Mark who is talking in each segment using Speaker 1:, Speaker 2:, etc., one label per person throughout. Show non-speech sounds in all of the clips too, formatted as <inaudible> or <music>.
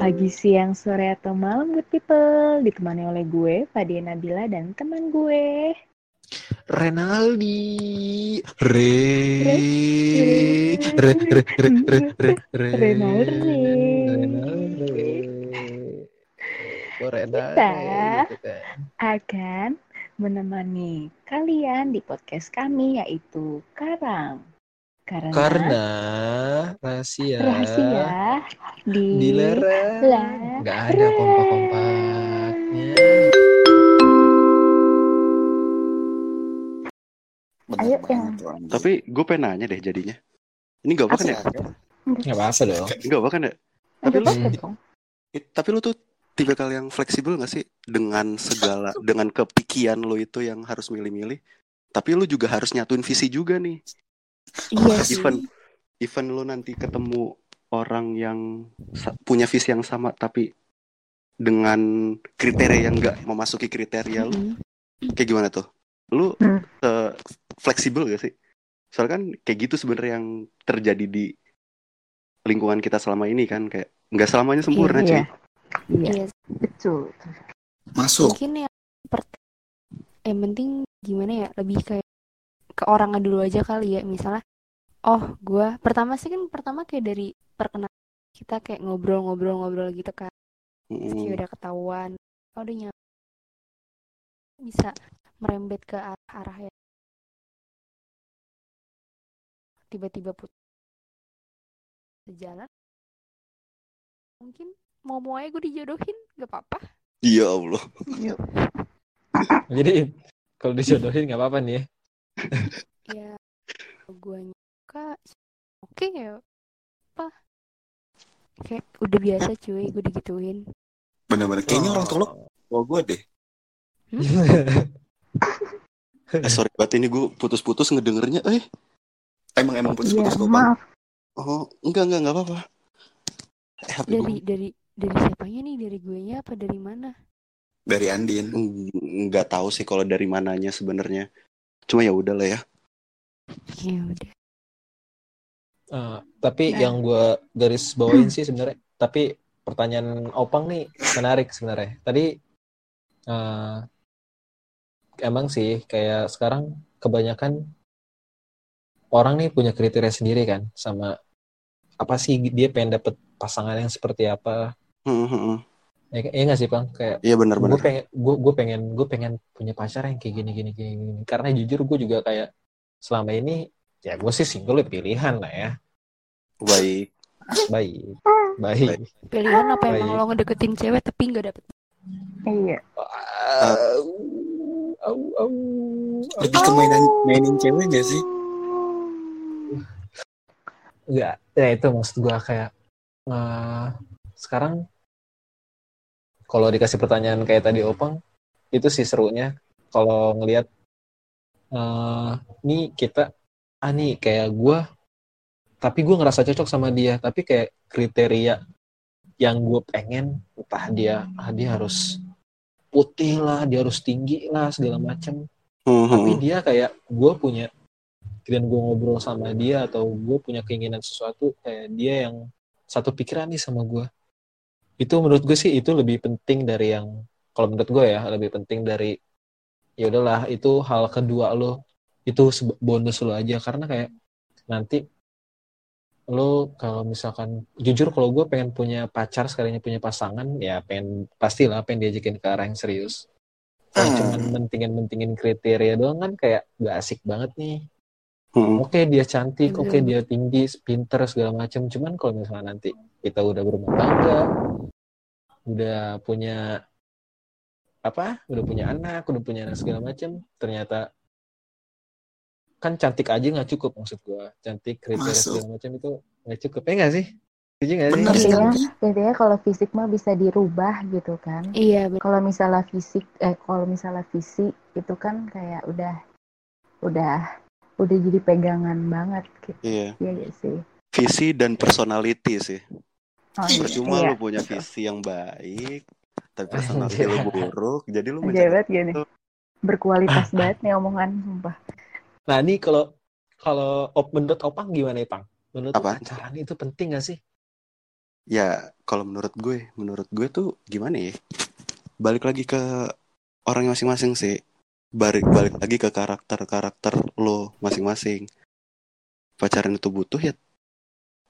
Speaker 1: Pagi, siang, sore, atau malam good people. Ditemani oleh gue, Fadia Nabila dan teman gue.
Speaker 2: Renaldi. Re. Re. Re Re Re Re Re
Speaker 1: Renaldi.
Speaker 2: Renaldi. Renaldi
Speaker 1: Kita
Speaker 2: gitu kan.
Speaker 1: akan menemani kalian di podcast kami yaitu Karang Karena,
Speaker 2: Karena rahasia
Speaker 1: rahasia di
Speaker 2: dilarang
Speaker 1: larang.
Speaker 2: nggak ada kompak-kompaknya
Speaker 1: Ayo, yang-.
Speaker 3: Tapi gue pengen nanya deh jadinya. Ini gak apa kan ya?
Speaker 2: Nggak apa-apa dong
Speaker 3: Gak apa kan ya? Tapi lu, it- tapi lu tuh tipikal yang fleksibel gak sih dengan segala dengan kepikian lo itu yang harus milih-milih. Tapi lu juga harus nyatuin visi juga nih.
Speaker 1: Iya <laughs> sih.
Speaker 3: Even even lu nanti ketemu orang yang punya visi yang sama tapi dengan kriteria yang gak memasuki kriteria lu,
Speaker 1: Mm-mm.
Speaker 3: kayak gimana tuh? Lu
Speaker 1: Hmm.
Speaker 3: eh, fleksibel gak sih? Soalnya kan kayak gitu sebenarnya yang terjadi di lingkungan kita selama ini kan kayak nggak selamanya sempurna
Speaker 1: Iya.
Speaker 3: cuy.
Speaker 1: Iya,
Speaker 4: Iya,
Speaker 1: betul.
Speaker 5: Masuk.
Speaker 4: mungkin yang yang penting gimana ya lebih kayak ke orangnya dulu aja kali ya. Misalnya oh gua pertama sih kan pertama kayak dari perkenalan kita kayak ngobrol-ngobrol-ngobrol gitu kan. Terus kayak
Speaker 3: Mm.
Speaker 4: udah ketahuan oh udah nyampe bisa merembet ke arah-arah yang tiba-tiba putus sejalan. Mungkin mau mau aja gue dijodohin gak apa-apa.
Speaker 3: Iya Allah.
Speaker 2: jadi kalau dijodohin nggak apa-apa nih ya
Speaker 4: ya gue nyuka oke ya apa kayak udah biasa cuy gue digituin
Speaker 5: Bener-bener. Kayaknya orang tua lo tua gue deh. <laughs>
Speaker 3: Eh, sorry banget ini gue putus-putus ngedengernya. Eh,
Speaker 5: Emang emang
Speaker 1: Iya,
Speaker 5: putus-putus Bang.
Speaker 1: maaf.
Speaker 3: oh enggak enggak enggak apa-apa. Eh,
Speaker 4: dari
Speaker 3: gue
Speaker 4: dari dari siapanya nih dari gue nya apa dari mana
Speaker 5: Dari Andin.
Speaker 3: nggak tahu sih kalau dari mananya sebenarnya. Cuma ya udahlah ya.
Speaker 4: ya udah
Speaker 2: Eh, tapi
Speaker 1: Nah.
Speaker 2: yang gue garis bawain sih sebenarnya tapi pertanyaan opang nih menarik sebenarnya tadi eh, emang sih kayak sekarang kebanyakan orang nih punya kriteria sendiri kan sama apa sih dia pengen dapet pasangan yang seperti apa
Speaker 3: Hmm, hmm, hmm.
Speaker 2: Ya, ya nggak sih bang kayak
Speaker 3: Iya
Speaker 2: gue
Speaker 3: benar-benar.
Speaker 2: pengen gue gue pengen gue pengen punya pacar yang kayak gini gini gini, gini. karena jujur gue juga kayak selama ini ya gue sih single ya pilihan lah ya
Speaker 3: Baik.
Speaker 2: baik baik
Speaker 4: pilihan apa
Speaker 2: Baik.
Speaker 4: emang lo ngedeketin cewek tapi nggak dapet
Speaker 1: Iya.
Speaker 2: Au, au, au,
Speaker 5: Lebih ke mainan mainin cewek gak sih?
Speaker 2: Enggak, ya itu maksud gue kayak eh, sekarang kalau dikasih pertanyaan kayak tadi Opang itu sih serunya. Kalau ngelihat eh nih kita ah nih kayak gue tapi gue ngerasa cocok sama dia. Tapi kayak kriteria yang gue pengen entah dia ah dia harus putih lah dia harus tinggi lah segala macem.
Speaker 3: Hmm, hmm,
Speaker 2: tapi
Speaker 3: hmm.
Speaker 2: dia kayak gue punya dan gue ngobrol sama dia atau gue punya keinginan sesuatu kayak dia yang satu pikiran nih sama gue itu menurut gue sih itu lebih penting dari yang kalau menurut gue ya lebih penting dari ya udahlah itu hal kedua lo itu bonus lo aja karena kayak nanti lo kalau misalkan jujur kalau gue pengen punya pacar sekalinya punya pasangan ya pengen pastilah pengen diajakin ke arah yang serius kalau
Speaker 5: Hmm.
Speaker 2: cuman mentingin-mentingin kriteria doang kan kayak gak asik banget nih
Speaker 3: Hmm.
Speaker 2: oke dia cantik oke
Speaker 4: Bener.
Speaker 2: dia tinggi pinter segala macam cuman kalau misalnya nanti kita udah berumah tangga udah punya apa udah punya anak udah punya anak segala macam ternyata kan cantik aja nggak cukup maksud gua cantik kriteria
Speaker 5: Masuk.
Speaker 2: segala macam itu nggak cukup ya nggak sih Setuju nggak sih
Speaker 5: Bener
Speaker 1: Iya.
Speaker 5: sekali.
Speaker 1: Intinya kalau fisik mah bisa dirubah gitu kan.
Speaker 4: iya.
Speaker 1: Kalau misalnya fisik, eh kalau misalnya fisik itu kan kayak udah, udah, udah jadi pegangan banget gitu.
Speaker 3: Iya.
Speaker 1: Iya gak sih?
Speaker 3: Visi dan personality sih.
Speaker 1: Oh,
Speaker 5: Iya.
Speaker 3: Percuma
Speaker 1: iya.
Speaker 3: lu punya visi yang baik, <laughs> tapi personality lu buruk. Jadi lu mencari
Speaker 1: Jabat gini. Berkualitas <laughs> banget nih omongan, sumpah.
Speaker 2: nah ini kalau kalau op, menurut opang gimana ya pang menurut
Speaker 3: Apa?
Speaker 2: pacaran itu penting gak sih
Speaker 3: ya kalau menurut gue menurut gue tuh gimana ya balik lagi ke orangnya masing-masing sih balik balik lagi ke karakter karakter lo masing-masing pacaran itu butuh ya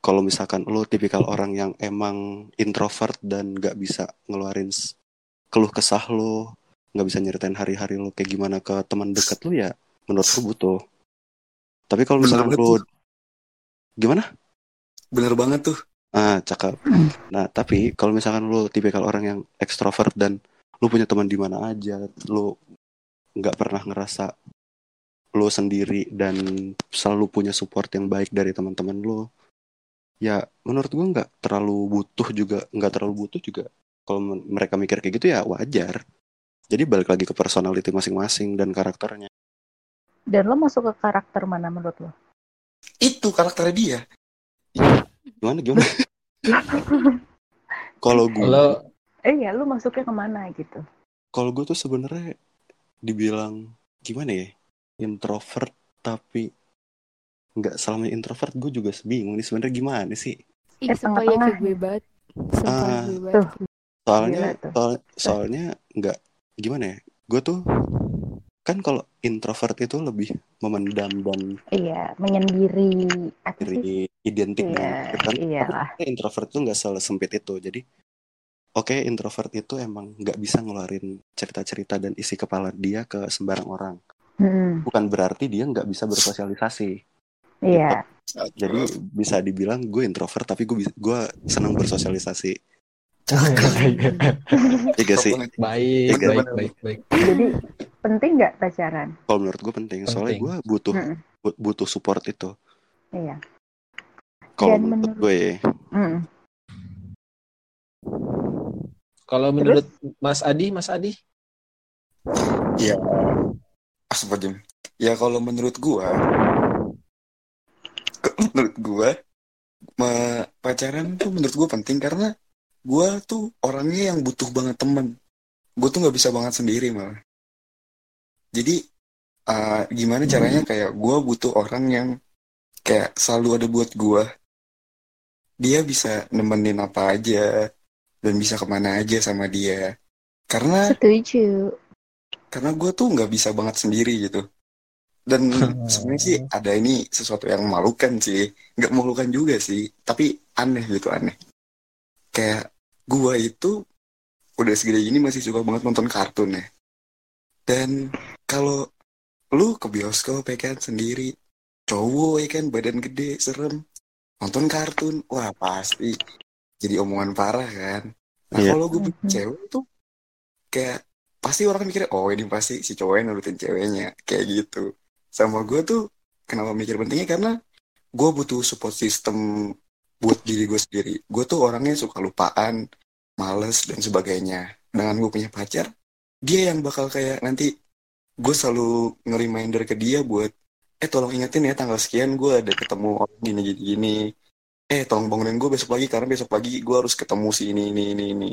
Speaker 3: kalau misalkan lo tipikal orang yang emang introvert dan nggak bisa ngeluarin keluh kesah lo nggak bisa nyeritain hari-hari lo kayak gimana ke teman dekat lo ya menurut gue butuh tapi kalau misalkan lo
Speaker 5: tuh.
Speaker 3: gimana
Speaker 5: Bener banget tuh.
Speaker 3: Ah, cakep. Nah, tapi kalau misalkan lu tipikal orang yang ekstrovert dan lu punya teman di mana aja, lu nggak pernah ngerasa lu sendiri dan selalu punya support yang baik dari teman-teman lu, ya menurut gua nggak terlalu butuh juga, nggak terlalu butuh juga. Kalau mereka mikir kayak gitu ya wajar. Jadi balik lagi ke personality masing-masing dan karakternya.
Speaker 1: Dan lo masuk ke karakter mana menurut lo?
Speaker 5: Itu karakternya dia.
Speaker 3: Gimana gimana? <laughs> Kalau gue
Speaker 2: Kalau
Speaker 1: Eh ya, lo masuknya ke mana gitu?
Speaker 3: kalau gue tuh sebenarnya dibilang gimana ya introvert tapi nggak selamanya introvert gue juga bingung nih sebenarnya gimana sih
Speaker 4: Ih,
Speaker 1: Eh,
Speaker 4: sumpah ya kayak gue banget.
Speaker 3: Ah.
Speaker 4: gue banget.
Speaker 3: Soalnya soal- soalnya nggak gimana ya gue tuh kan kalau introvert itu lebih memendam dan
Speaker 1: iya, menyendiri.
Speaker 3: Diri identik
Speaker 1: Iya,
Speaker 3: dengan kan
Speaker 1: iyalah.
Speaker 3: Introvert itu nggak selalu sempit itu jadi oke introvert itu emang nggak bisa ngeluarin cerita-cerita dan isi kepala dia ke sembarang orang
Speaker 1: Hmm,
Speaker 3: bukan berarti dia nggak bisa bersosialisasi
Speaker 1: iya.
Speaker 3: jadi bisa dibilang gue introvert tapi gue gue senang bersosialisasi <laughs> ya gak sih
Speaker 2: baik,
Speaker 3: Bener,
Speaker 2: baik, baik, baik.
Speaker 1: Jadi penting nggak pacaran?
Speaker 3: kalau menurut gue penting soalnya
Speaker 2: Penting.
Speaker 3: gue butuh
Speaker 1: Mm-mm.
Speaker 3: bu- butuh support itu
Speaker 1: Iya.
Speaker 3: kalau menurut
Speaker 1: menurut-
Speaker 3: gue ya.
Speaker 1: Mm.
Speaker 2: Kalau menurut Mas Adi, Mas Adi,
Speaker 5: Ya, astagfirullahaladzim. Ya kalau menurut kalau menurut ma- pacaran tuh menurut gua penting karena gua tuh orangnya yang butuh banget temen. Gua tuh nggak bisa banget sendiri malah. Jadi uh, gimana caranya kayak gua butuh orang yang kayak selalu ada buat gua. Dia bisa nemenin apa aja dan bisa ke mana aja sama dia. Karena
Speaker 1: Setuju.
Speaker 5: karena gue tuh nggak bisa banget sendiri gitu dan <laughs> sebenarnya sih ada ini sesuatu yang memalukan sih. Nggak memalukan juga sih tapi aneh gitu aneh. Kayak gue itu udah segede gini masih suka banget nonton kartun ya. Dan kalau lu ke bioskop ya kan sendiri cowok ya kan badan gede serem nonton kartun wah pasti jadi omongan parah kan. Nah
Speaker 3: Iya.
Speaker 5: kalau gue
Speaker 1: Mhm.
Speaker 5: cewek tuh kayak pasti orang mikirnya oh ini pasti si cowoknya nurutin ceweknya kayak gitu sama gue tuh kenapa mikir pentingnya? Karena gue butuh support system buat diri gue sendiri. Gue tuh orangnya suka lupaan males dan sebagainya. Dengan gue punya pacar dia yang bakal kayak nanti gue selalu nge-reminder ke dia buat eh tolong ingetin ya tanggal sekian gue ada ketemu orang gini gini gini. Eh tolong bangunin gue besok pagi karena besok pagi gue harus ketemu si ini ini ini ini.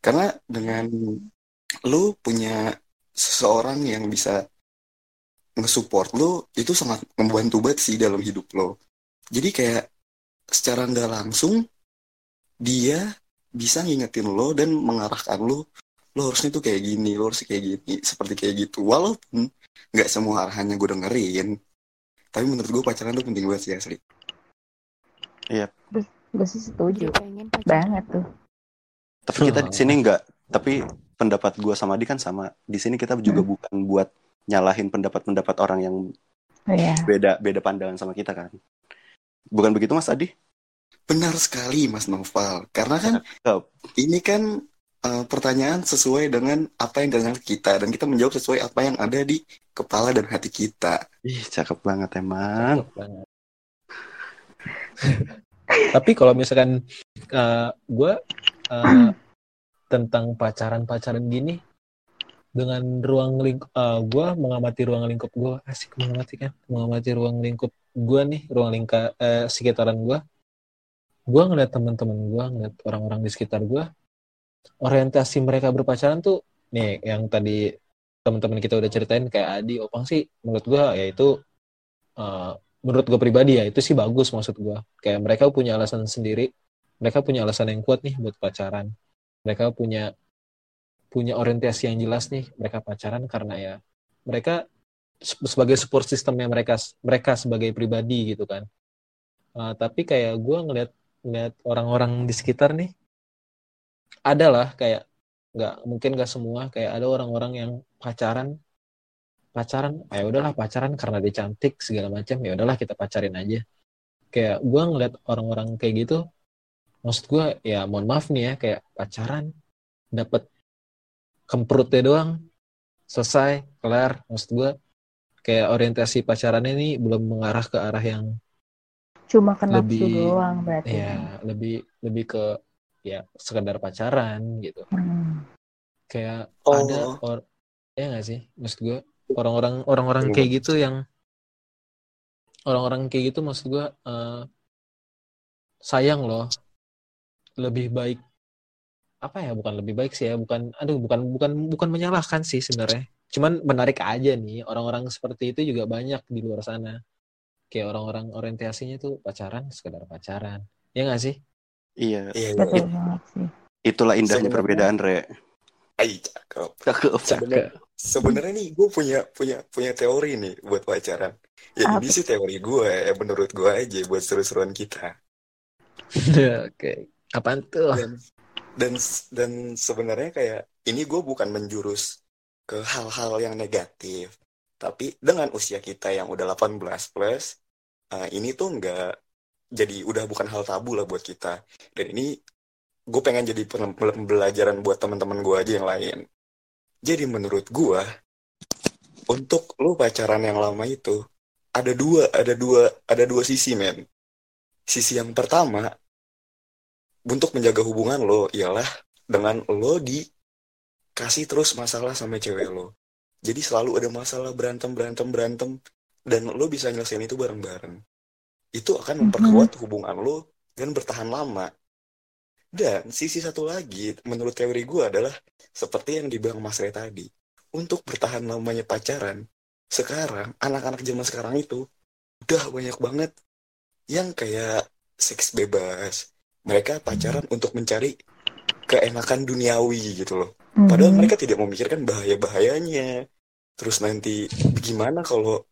Speaker 5: Karena dengan lu punya seseorang yang bisa nge-support lu itu sangat membantu banget sih dalam hidup lo. Jadi kayak secara nggak langsung dia bisa ngingetin lo dan mengarahkan lo lo harusnya tuh kayak gini, lo harus kayak gini, seperti kayak gitu. Walaupun nggak semua arahannya gue dengerin, tapi menurut gue pacaran tuh penting banget sih asli.
Speaker 1: Gue sih setuju
Speaker 4: pengen
Speaker 1: banget tuh.
Speaker 3: tapi kita di sini nggak tapi pendapat gue sama Adi kan sama di sini kita juga
Speaker 1: Hmm.
Speaker 3: bukan buat nyalahin pendapat-pendapat orang yang
Speaker 1: Iya.
Speaker 3: beda beda pandangan sama kita kan bukan begitu Mas Adi
Speaker 5: Benar sekali Mas Noval, karena kan
Speaker 3: Cakep.
Speaker 5: ini kan eh, pertanyaan sesuai dengan apa yang dengan kita dan kita menjawab sesuai apa yang ada di kepala dan hati kita.
Speaker 3: ih cakep banget emang
Speaker 2: Cakep banget. <laughs> Tapi kalau misalkan gue tentang pacaran-pacaran gini dengan ruang lingkup, gue mengamati ruang lingkup gue asik mengamati kan, mengamati ruang lingkup gue nih, ruang lingka eh, sekitaran gue. Gue ngeliat teman-teman gue, ngeliat orang-orang di sekitar gue, orientasi mereka berpacaran tuh nih yang tadi teman-teman kita udah ceritain kayak Adi, Opang sih, menurut gue ya itu eh, menurut gue pribadi ya itu sih bagus maksud gue kayak mereka punya alasan sendiri mereka punya alasan yang kuat nih buat pacaran. Mereka punya punya orientasi yang jelas nih mereka pacaran karena ya mereka se- sebagai support sistemnya mereka mereka sebagai pribadi gitu kan. Uh, tapi kayak gue ngeliat ngeliat orang-orang di sekitar nih ada lah kayak nggak mungkin nggak semua kayak ada orang-orang yang pacaran pacaran ya udahlah pacaran karena dia cantik segala macam ya udahlah kita pacarin aja. Kayak gue ngeliat orang-orang kayak gitu maksud gue ya mohon maaf nih ya kayak pacaran dapat kemprutnya doang selesai kelar maksud gue kayak orientasi pacarannya ini belum mengarah ke arah yang
Speaker 1: Cuma ke nafsu
Speaker 2: Lebih-
Speaker 1: doang berarti.
Speaker 2: ya lebih lebih ke ya sekedar pacaran gitu
Speaker 1: Hmm.
Speaker 2: kayak
Speaker 5: Oh.
Speaker 2: ada or ya nggak sih maksud gue orang-orang orang-orang
Speaker 5: Iya.
Speaker 2: kayak gitu yang orang-orang kayak gitu maksud gue eh, sayang loh lebih baik apa ya bukan lebih baik sih ya bukan aduh bukan bukan bukan menyalahkan sih sebenarnya cuman menarik aja nih orang-orang seperti itu juga banyak di luar sana kayak orang-orang orientasinya tuh pacaran sekedar pacaran ya nggak sih
Speaker 3: Iya,
Speaker 5: Iya, iya.
Speaker 1: Banget sih.
Speaker 3: itulah indahnya
Speaker 5: Sebenarnya-
Speaker 3: perbedaan, Re.
Speaker 5: Ay, cakep.
Speaker 3: Cakep.
Speaker 5: Sebenarnya, sebenarnya nih gue punya punya punya teori nih buat pacaran. Ya
Speaker 1: Apa?
Speaker 5: ini sih teori gue ya menurut gue aja buat seru-seruan kita. <laughs>
Speaker 2: oke apaan tuh
Speaker 5: Dan dan dan sebenarnya kayak ini gue bukan menjurus ke hal-hal yang negatif. Tapi dengan usia kita yang udah 18 plus, eh, ini tuh nggak jadi udah bukan hal tabu lah buat kita. Dan ini gue pengen jadi pembelajaran buat teman-teman gue aja yang lain. Jadi menurut gue, untuk lo pacaran yang lama itu ada dua, ada dua, ada dua sisi men. Sisi yang pertama untuk menjaga hubungan lo ialah dengan lo dikasih terus masalah sama cewek lo. Jadi selalu ada masalah berantem berantem berantem dan lo bisa nyelesain itu bareng-bareng. Itu akan memperkuat hubungan lo dan bertahan lama. Dan sisi satu lagi menurut teori gue adalah seperti yang dibilang Mas Ray tadi. Untuk bertahan lamanya pacaran, sekarang anak-anak zaman sekarang itu udah banyak banget yang kayak seks bebas. Mereka pacaran untuk mencari keenakan duniawi gitu loh. Padahal
Speaker 1: Mhm.
Speaker 5: mereka tidak memikirkan bahaya-bahayanya. Terus nanti gimana kalau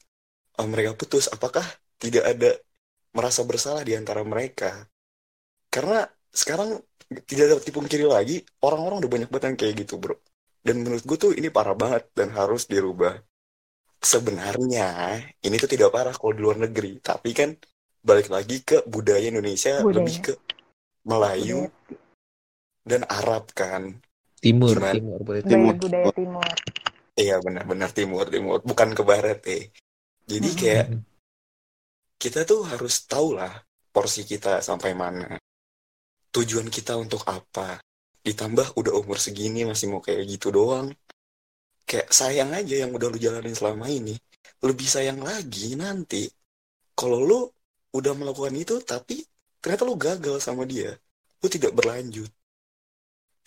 Speaker 5: uh, mereka putus? Apakah tidak ada merasa bersalah di antara mereka? Karena sekarang tidak dapat dipungkiri lagi, orang-orang udah banyak banget yang kayak gitu, bro. Dan menurut gue tuh ini parah banget dan harus dirubah. Sebenarnya ini tuh tidak parah kalau di luar negeri, tapi kan balik lagi ke budaya Indonesia
Speaker 1: Budaya.
Speaker 5: lebih ke Melayu dan Arab kan.
Speaker 2: timur
Speaker 5: Gimana?
Speaker 2: timur boleh
Speaker 1: Budaya,
Speaker 3: Timur.
Speaker 1: budaya timur.
Speaker 5: Iya benar-benar timur timur bukan ke barat ya. Jadi
Speaker 1: Mm-mm.
Speaker 5: kayak kita tuh harus tahu lah porsi kita sampai mana. Tujuan kita untuk apa. Ditambah udah umur segini masih mau kayak gitu doang. Kayak sayang aja yang udah lu jalanin selama ini. Lebih sayang lagi nanti kalau lu udah melakukan itu tapi ternyata lu gagal sama dia. Lu tidak berlanjut.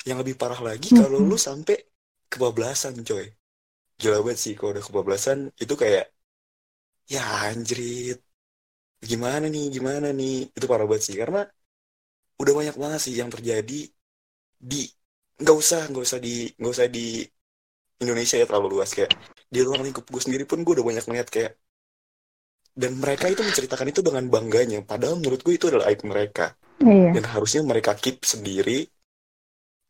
Speaker 5: Yang lebih parah lagi kalau
Speaker 1: Mhm.
Speaker 5: lu sampai kebablasan coy gila banget sih kalau udah kebablasan itu kayak ya anjrit gimana nih gimana nih itu parah banget sih karena udah banyak banget sih yang terjadi di nggak usah nggak usah di nggak usah di Indonesia ya terlalu luas kayak di ruang lingkup gue sendiri pun gue udah banyak melihat kayak dan mereka itu menceritakan itu dengan bangganya. Padahal menurut gue itu adalah aib mereka.
Speaker 1: Iya.
Speaker 5: dan harusnya mereka keep sendiri.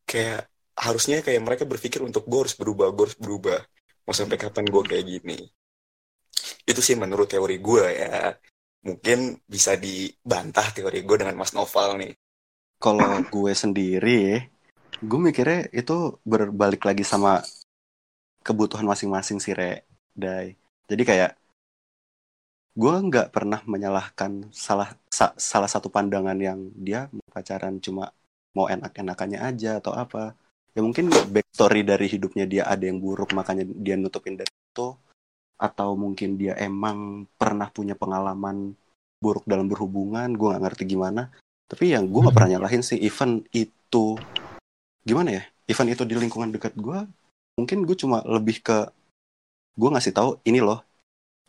Speaker 5: Kayak harusnya kayak mereka berpikir untuk gue harus berubah gue harus berubah. Mau sampai kapan gue kayak gini. Itu sih menurut teori gue ya. Mungkin bisa dibantah teori gue dengan Mas Noval nih.
Speaker 3: Kalau gue sendiri, gue mikirnya itu berbalik lagi sama kebutuhan masing-masing sih, Re. Dai. Jadi kayak gue nggak pernah menyalahkan salah sa- salah satu pandangan yang dia mau pacaran cuma mau enak-enakannya aja atau apa. Ya mungkin backstory dari hidupnya dia ada yang buruk makanya dia nutupin dari itu atau mungkin dia emang pernah punya pengalaman buruk dalam berhubungan, gue nggak ngerti gimana. Tapi yang gue nggak pernah nyalahin sih event itu gimana ya? Event itu di lingkungan dekat gue, mungkin gue cuma lebih ke gue ngasih tahu ini loh,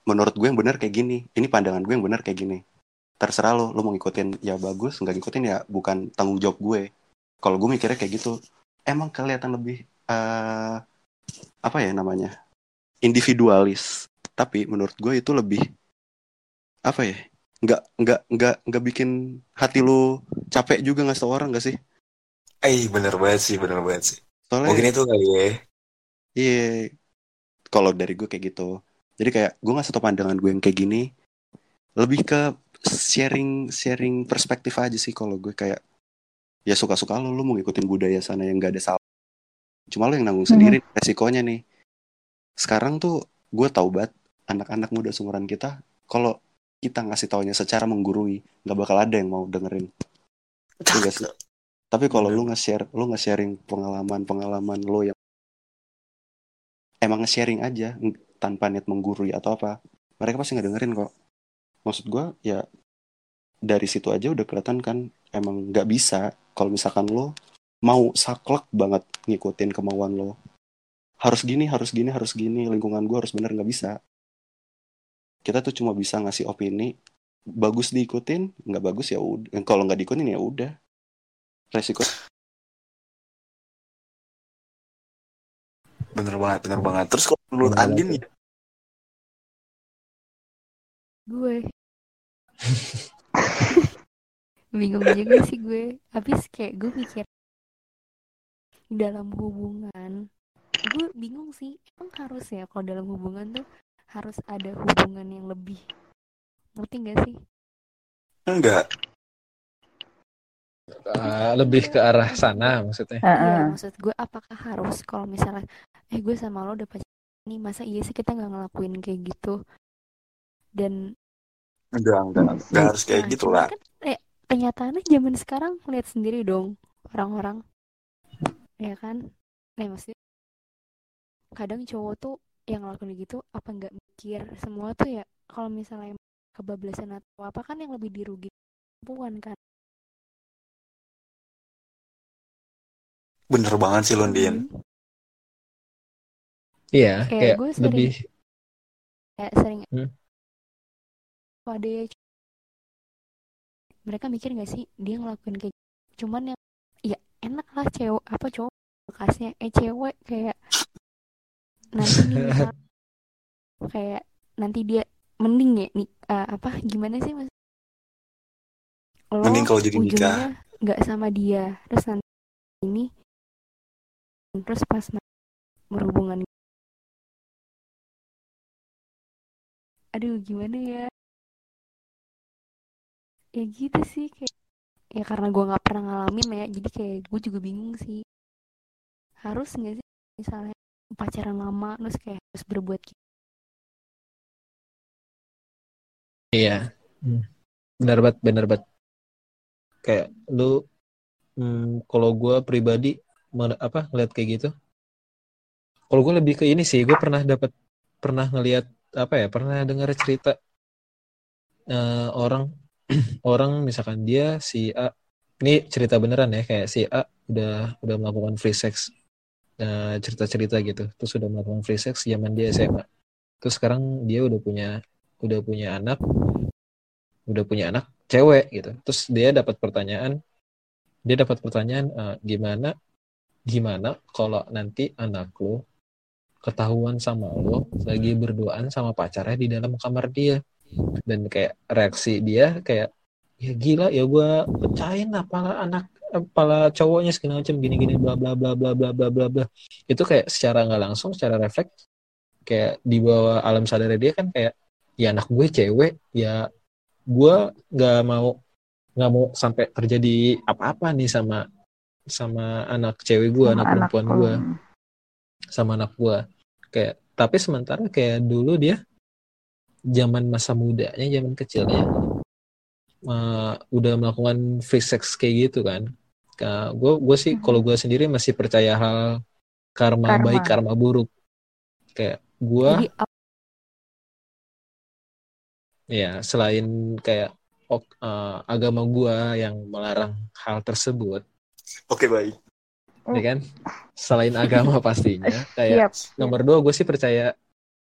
Speaker 3: menurut gue yang benar kayak gini, ini pandangan gue yang benar kayak gini. terserah lo lo mau ngikutin ya bagus nggak ngikutin ya bukan tanggung jawab gue kalau gue mikirnya kayak gitu emang kelihatan lebih eh apa ya namanya individualis tapi menurut gue itu lebih apa ya nggak nggak nggak nggak bikin hati lo capek juga nggak orang nggak sih
Speaker 5: Eh bener banget sih, bener banget sih.
Speaker 3: soalnya
Speaker 5: Mungkin itu kali ya.
Speaker 3: Iya, kalau dari gue kayak gitu. Jadi kayak gue nggak satu pandangan gue yang kayak gini. Lebih ke sharing sharing perspektif aja sih kalau gue kayak ya suka-suka lo, lo mau ngikutin budaya sana yang gak ada salah. Cuma lo yang nanggung sendiri resikonya nih. Sekarang tuh gue tahu banget anak-anak muda seumuran kita kalau kita ngasih taunya secara menggurui nggak bakal ada yang mau dengerin. Iya sih? Tapi kalau lu nge-share, lu nge-sharing pengalaman-pengalaman lo yang emang nge-sharing aja tanpa niat menggurui atau apa, mereka pasti nggak dengerin kok. Maksud gua ya dari situ aja udah kelihatan kan emang nggak bisa kalau misalkan lo mau saklek banget ngikutin kemauan lo. Harus gini, harus gini, harus gini, lingkungan gua harus bener nggak bisa. Kita tuh cuma bisa ngasih opini, bagus diikutin, nggak bagus ya udah. Kalau nggak diikutin ya udah. Resiko
Speaker 5: Bener banget, bener banget. Terus kalau menurut
Speaker 2: Bener
Speaker 5: Andin ya,
Speaker 4: gue <laughs> bingung juga sih gue habis kayak gue mikir dalam hubungan gue bingung sih emang harus ya kalau dalam hubungan tuh harus ada hubungan yang lebih ngerti gak sih
Speaker 5: enggak.
Speaker 2: Eh, lebih ke arah sana maksudnya.
Speaker 4: iya
Speaker 1: Heeh.
Speaker 4: maksud gue apakah harus kalau misalnya eh gue sama lo udah pacaran nih masa iya sih kita nggak ngelakuin kayak gitu dan
Speaker 5: Enggak, enggak. Enggak harus kayak
Speaker 4: Nah,
Speaker 5: gitu lah.
Speaker 4: kan eh, kenyataannya zaman sekarang lihat sendiri dong orang-orang ya kan nah maksudnya kadang cowok tuh yang ngelakuin gitu apa nggak mikir semua tuh ya kalau misalnya kebablasan atau apa kan yang lebih dirugikan perempuan kan
Speaker 5: Bener banget sih lo, Din.
Speaker 4: Hmm.
Speaker 2: Iya,
Speaker 4: Kayak
Speaker 2: kayak
Speaker 4: gue sering-
Speaker 2: lebih
Speaker 4: kayak sering
Speaker 2: Hmm.
Speaker 4: kok ada ya mereka mikir nggak sih dia ngelakuin kayak gitu? cuman yang ya enak lah cewek apa cowok bekasnya eh cewek kayak nanti nih misal <laughs> kayak nanti dia mending ya nih eh, apa gimana sih mas lo
Speaker 5: Mending kalau jadi nikah.
Speaker 4: ujungnya nggak sama dia terus nanti ini terus pas berhubungan aduh gimana ya ya gitu sih kayak ya karena gue nggak pernah ngalamin ya jadi kayak gue juga bingung sih harus nggak sih misalnya pacaran lama terus kayak harus berbuat gitu
Speaker 2: Iya, Hmm. benar banget, benar banget. Kayak lu, hmm, kalau gue pribadi apa ngeliat kayak gitu. Kalau gue lebih ke ini sih, gue pernah dapat, pernah ngeliat apa ya, pernah dengar cerita eh, orang, <clears throat> orang misalkan dia si A, ini cerita beneran ya, kayak si A udah udah melakukan free sex, eh, cerita-cerita gitu, terus udah melakukan free sex zaman dia SMA. Terus sekarang dia udah punya udah punya anak udah punya anak cewek gitu terus dia dapat pertanyaan dia dapat pertanyaan eh, gimana gimana kalau nanti anak lo ketahuan sama lo lagi berduaan sama pacarnya di dalam kamar dia. Dan kayak reaksi dia kayak ya gila ya gue pecahin apa anak kepala cowoknya segala macam gini-gini bla bla bla bla bla bla bla bla. Itu kayak secara nggak langsung secara refleks kayak di bawah alam sadar dia kan kayak ya anak gue cewek ya gue nggak mau nggak mau sampai terjadi apa-apa nih sama sama anak cewek gue
Speaker 1: Sama
Speaker 2: anak perempuan gue sama anak gue kayak tapi sementara kayak dulu dia zaman masa mudanya zaman kecilnya eh, udah melakukan free sex kayak gitu kan. Gue gue sih kalau gue sendiri masih percaya hal karma,
Speaker 1: Karma.
Speaker 2: baik karma buruk. Kayak gue Ya, selain kayak ok- eh, agama gua yang melarang hal tersebut,
Speaker 5: Oke, baik.
Speaker 2: Ya kan? Selain agama <laughs> pastinya, kayak
Speaker 1: Siap.
Speaker 2: nomor dua gue sih percaya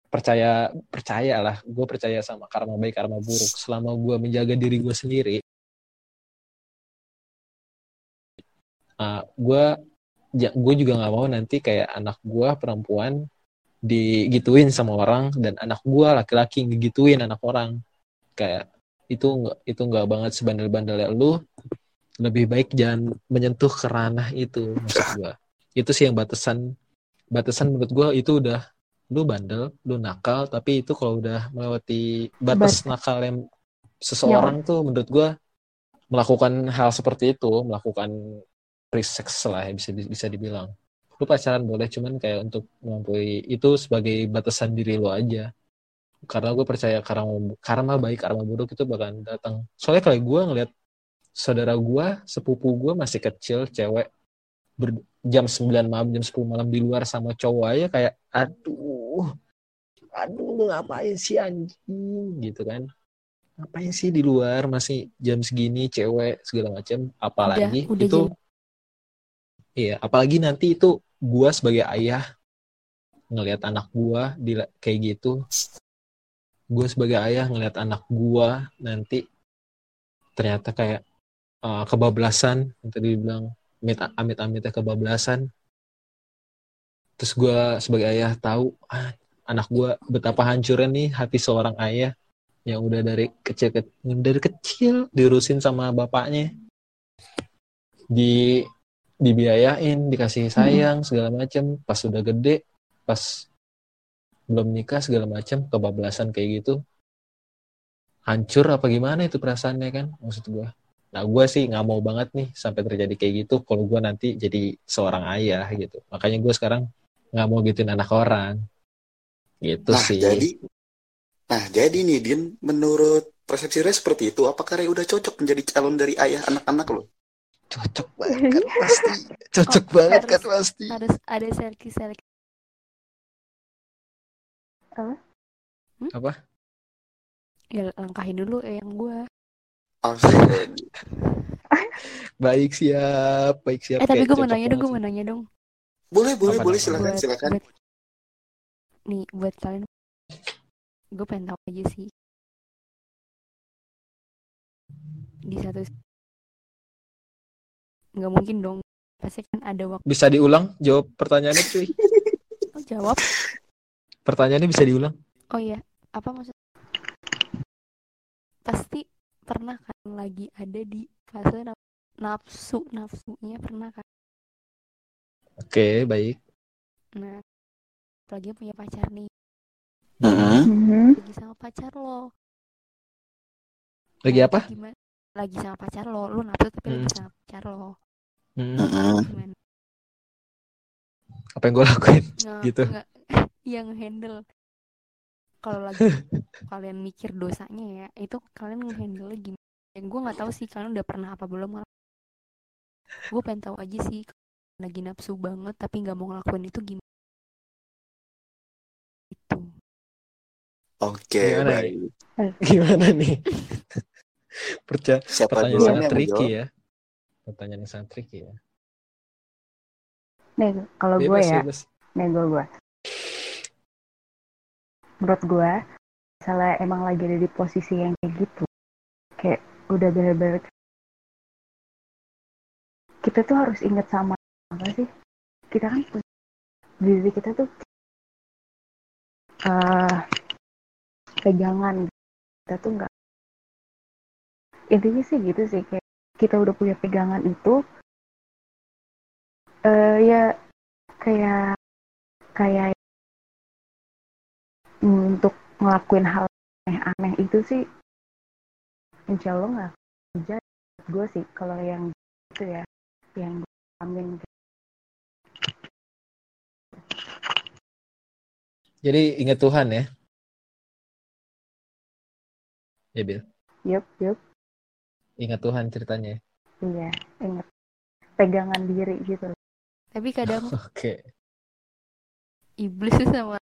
Speaker 2: percaya percaya lah gue percaya sama karma baik karma buruk selama gue menjaga diri gue sendiri uh, gue ja, gue juga nggak mau nanti kayak anak gue perempuan digituin sama orang dan anak gue laki-laki ngegituin anak orang kayak itu nggak itu nggak banget sebandel-bandelnya lu lebih baik jangan menyentuh ke ranah itu maksud gue itu sih yang batasan batasan menurut gue itu udah lu bandel lu nakal tapi itu kalau udah melewati batas nakal yang seseorang tuh menurut gue melakukan hal seperti itu melakukan free sex lah ya bisa bisa dibilang. Lu pacaran boleh cuman kayak untuk melampaui itu sebagai batasan diri lu aja. Karena gue percaya karena karma baik karma buruk itu bakalan datang. Soalnya kalau gue ngeliat saudara gue sepupu gue masih kecil cewek ber, jam 9 malam jam 10 malam di luar sama cowok aja kayak aduh aduh lu ngapain sih anjing? Gitu kan. Ngapain sih di luar? Masih jam segini cewek segala macam apalagi
Speaker 4: Udah- udah
Speaker 2: itu
Speaker 4: jam-
Speaker 2: iya apalagi nanti itu gua sebagai ayah ngelihat anak gua di kayak gitu. Gue sebagai ayah ngelihat anak gua nanti ternyata kayak uh, kebablasan yang tadi dibilang amit amit amitnya kebablasan. Terus gua sebagai ayah tahu ah, anak gua betapa hancurnya nih hati seorang ayah yang udah dari kecil ke, dari kecil diurusin sama bapaknya. Di dibiayain dikasih sayang segala macem. Pas udah gede pas belum nikah segala macam kebablasan kayak gitu. Hancur apa gimana itu perasaannya kan maksud gua nah gua sih nggak mau banget nih sampai terjadi kayak gitu kalau gua nanti jadi seorang ayah gitu. Makanya gua sekarang nggak mau gituin anak orang. Gitu
Speaker 5: Nah,
Speaker 2: sih.
Speaker 5: jadi Nah, jadi nih Din, menurut persepsi Ray seperti itu, apakah Ray udah cocok menjadi calon dari ayah anak-anak lo?
Speaker 2: cocok banget kan pasti. Cocok banget kan
Speaker 4: harus-
Speaker 2: pasti.
Speaker 4: harus ada selki selki
Speaker 2: apa?
Speaker 4: Ya langkahin dulu eh, yang gue
Speaker 2: Baik siap. Baik siap
Speaker 4: eh tapi gue mau nanya dong gue mau nanya dong.
Speaker 5: Boleh, boleh,
Speaker 2: Apa
Speaker 5: boleh, silakan,
Speaker 4: buat,
Speaker 5: silakan.
Speaker 4: buat nih buat kalian. Gue pengen tahu aja sih. Di satu nggak mungkin dong. Pasti kan ada waktu.
Speaker 2: Bisa diulang? Jawab pertanyaannya cuy. <laughs>
Speaker 4: Oh, jawab?
Speaker 2: Pertanyaannya bisa diulang.
Speaker 4: Oh iya. Apa maksud? Pasti pernah kan lagi ada di fase naf- nafsu nafsunya pernah kan?
Speaker 2: Oke baik.
Speaker 4: Nah apalagi punya pacar nih.
Speaker 1: Mhm.
Speaker 4: lagi sama pacar lo.
Speaker 2: Lagi
Speaker 4: Nah,
Speaker 2: apa?
Speaker 4: gimana? Lagi sama pacar lo lu nafsu tapi lagi
Speaker 2: Hmm.
Speaker 4: sama pacar lo.
Speaker 2: Hmm,
Speaker 4: gimana?
Speaker 2: Apa yang gue lakuin? Gitu. <laughs>
Speaker 4: yang handle kalau lagi <laughs> kalian mikir dosanya ya itu kalian ngehandle gimana? Yang gue nggak tahu sih kalian udah pernah apa belum gue pengen tahu aja sih lagi nafsu banget tapi nggak mau ngelakuin itu gimana? Itu
Speaker 5: Oke,
Speaker 2: Gimana
Speaker 5: baik. <laughs>
Speaker 2: gimana nih? <laughs> Percaya
Speaker 5: Siapa
Speaker 2: pertanyaan sangat
Speaker 5: yang
Speaker 2: tricky ya. Pertanyaan yang sangat tricky ya.
Speaker 1: Nih, kalau gue ya,
Speaker 2: bebas.
Speaker 1: Nih gue gue. Menurut gue, misalnya emang lagi ada di posisi yang kayak gitu, kayak udah bener-bener kita tuh harus inget sama apa sih? Kita kan punya diri kita tuh eh pegangan kita tuh nggak intinya sih gitu sih kayak kita udah punya pegangan itu eh ya kayak kayak untuk ngelakuin hal aneh-aneh itu sih insya Allah nggak kerja gue sih kalau yang itu ya yang gue amin
Speaker 2: jadi ingat Tuhan ya? Ya Bil.
Speaker 1: Yup yup.
Speaker 2: Ingat Tuhan ceritanya. Ya?
Speaker 1: iya inget pegangan diri gitu.
Speaker 4: Tapi kadang <laughs>
Speaker 2: oke.
Speaker 4: iblis tuh sama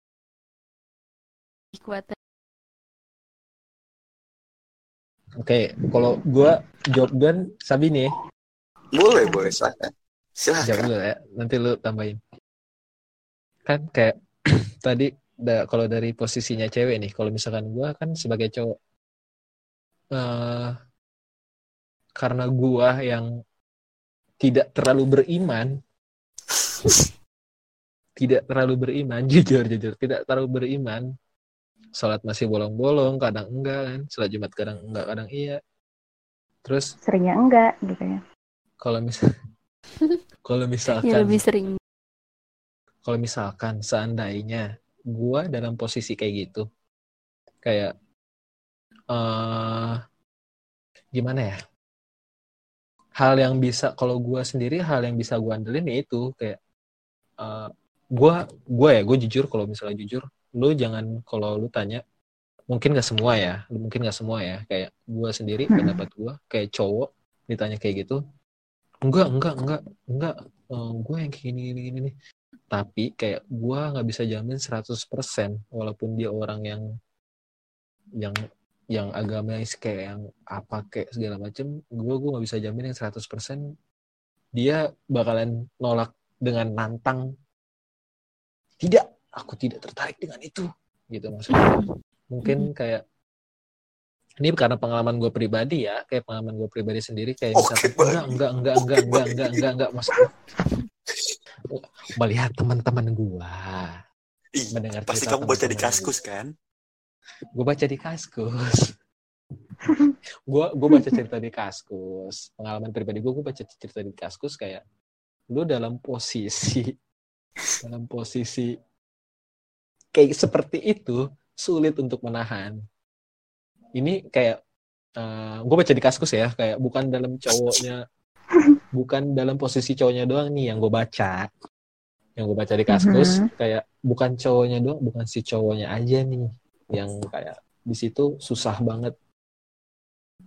Speaker 4: kekuatan
Speaker 2: oke kalau gue jawab dan Sabi nih
Speaker 5: Boleh, boleh, silakan.
Speaker 2: jawab
Speaker 5: Silakan.
Speaker 2: dulu ya nanti lu tambahin kan kayak <clears throat> tadi da, kalau dari posisinya cewek nih kalau misalkan gue kan sebagai cowok eh karena gue yang tidak terlalu beriman <laughs> tidak terlalu beriman <laughs> jujur jujur tidak terlalu beriman sholat masih bolong-bolong kadang enggak kan sholat jumat kadang enggak kadang iya terus
Speaker 1: Seringnya enggak gitu ya.
Speaker 2: kalau misal <laughs> kalau
Speaker 4: Ya
Speaker 2: misalkan
Speaker 4: lebih sering.
Speaker 2: kalau misalkan seandainya gua dalam posisi kayak gitu kayak eh gimana ya hal yang bisa kalau gua sendiri hal yang bisa gua andelin ya itu kayak eh gua gua ya gue jujur kalau misalnya jujur lu jangan kalau lu tanya mungkin gak semua ya mungkin gak semua ya. Kayak gua sendiri
Speaker 1: Hmm.
Speaker 2: pendapat gua kayak cowok ditanya kayak gitu enggak enggak enggak enggak Eh, gue yang kayak gini gini gini nih tapi kayak gua nggak bisa jamin 100% walaupun dia orang yang yang yang agamanya kayak yang apa kayak segala macem gue gue nggak bisa jamin yang 100% dia bakalan nolak dengan nantang. Tidak aku tidak tertarik dengan itu gitu maksudnya. Mungkin kayak ini karena pengalaman gue pribadi ya kayak pengalaman gue pribadi sendiri kayak
Speaker 5: Oke,
Speaker 2: misalkan
Speaker 5: Bang.
Speaker 2: enggak enggak enggak
Speaker 5: Oke,
Speaker 2: enggak enggak enggak enggak enggak maksudnya. Melihat teman-teman gua
Speaker 5: Ih,
Speaker 2: mendengar
Speaker 5: pasti
Speaker 2: cerita
Speaker 5: kamu baca di kaskus kan?
Speaker 2: gue baca di kaskus. <laughs> Gue gue baca cerita di kaskus. Pengalaman pribadi gue gue baca cerita di kaskus kayak lu dalam posisi dalam posisi kayak seperti itu sulit untuk menahan. Ini kayak gue baca di kaskus ya kayak bukan dalam cowoknya bukan dalam posisi cowoknya doang nih yang gue baca. Yang gue baca di kaskus
Speaker 1: Mhm.
Speaker 2: kayak bukan cowoknya doang bukan si cowoknya aja nih yang kayak di situ susah banget.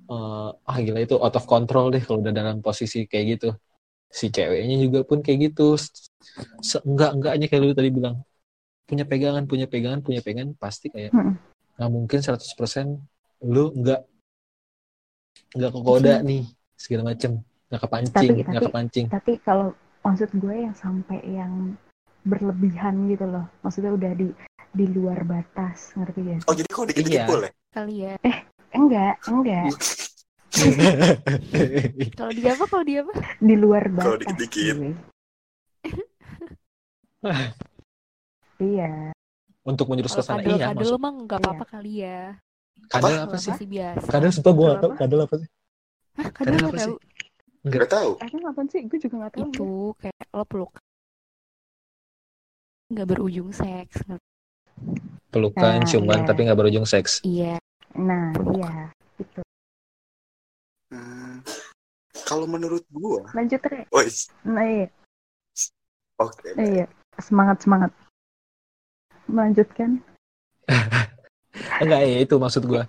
Speaker 2: Eh, ah gila itu out of control deh kalau udah dalam posisi kayak gitu. Si ceweknya juga pun kayak gitu. Enggak enggaknya kayak lu tadi bilang punya pegangan punya pegangan punya pegangan pasti kayak
Speaker 1: Mm-mm.
Speaker 2: nggak mungkin 100% lu nggak nggak kegoda nih segala macem nggak kepancing
Speaker 1: Tapi-
Speaker 2: nggak
Speaker 1: tapi-
Speaker 2: kepancing
Speaker 1: Tapi kalau maksud gue yang sampai yang berlebihan gitu loh. Maksudnya udah di di luar batas, ngerti gak?
Speaker 5: Oh jadi kok dikit-dikit
Speaker 2: Iya.
Speaker 5: boleh?
Speaker 4: Kali ya.
Speaker 1: Enggak, enggak. <laughs>
Speaker 4: Kalau dia apa? Kalau dia apa?
Speaker 1: Di luar batas.
Speaker 5: Kalau dikit-dikit. <laughs>
Speaker 1: gue. iya.
Speaker 2: untuk menjurus ke sana iya
Speaker 4: kadal mah nggak apa-apa kali ya.
Speaker 2: kadal
Speaker 4: Kalau
Speaker 2: apa sih
Speaker 4: masih biasa.
Speaker 2: kadal sumpah gue nggak tahu
Speaker 1: Apa?
Speaker 2: kadal apa sih
Speaker 4: Hah,
Speaker 2: kadal
Speaker 4: kadal
Speaker 2: apa
Speaker 4: nggak
Speaker 2: sih?
Speaker 4: tahu.
Speaker 5: Gak tahu.
Speaker 1: Emang apaan sih? Gue juga gak tahu.
Speaker 4: Itu kayak lo peluk nggak berujung seks.
Speaker 2: pelukan
Speaker 1: Nah,
Speaker 2: cuman
Speaker 1: iya.
Speaker 2: tapi nggak berujung seks
Speaker 4: Iya.
Speaker 1: Nah, iya. Itu.
Speaker 5: Hmm, kalau menurut gua,
Speaker 1: Lanjut, Re.
Speaker 5: oh
Speaker 1: Nah, iya.
Speaker 5: oke.
Speaker 1: Iya. Semangat, semangat. Melanjutkan. <laughs>
Speaker 2: enggak ya itu maksud gue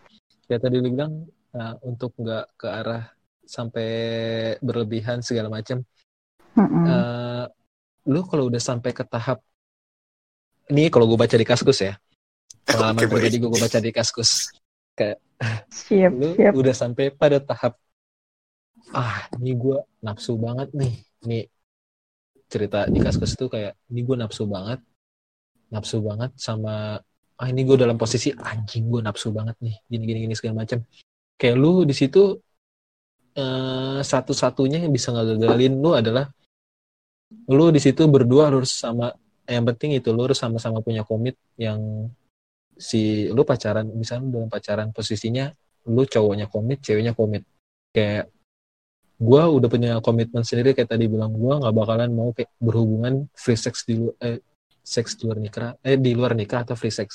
Speaker 2: ya tadi lu bilang uh, untuk nggak ke arah sampai berlebihan segala macam
Speaker 1: Mm-mm.
Speaker 2: Eh, lu kalau udah sampai ke tahap ini kalau gue baca di kaskus ya pengalaman
Speaker 5: baik.
Speaker 2: pribadi gue baca di kaskus
Speaker 1: siap,
Speaker 2: lu
Speaker 1: siap.
Speaker 2: udah sampai pada tahap ah ini gue nafsu banget nih nih cerita di kaskus tuh kayak ini gue nafsu banget nafsu banget sama ah ini gue dalam posisi anjing gue nafsu banget nih gini gini gini segala macam. Kayak lu di situ eh, satu-satunya yang bisa ngagagalin lu adalah lu di situ berdua harus sama yang penting itu lu harus sama-sama punya komit yang si lu pacaran misalnya lu dalam pacaran posisinya lu cowoknya komit ceweknya komit. Kayak gua udah punya komitmen sendiri kayak tadi bilang gua nggak bakalan mau kayak berhubungan free sex di luar eh, seks di luar nikah eh di luar nikah atau free sex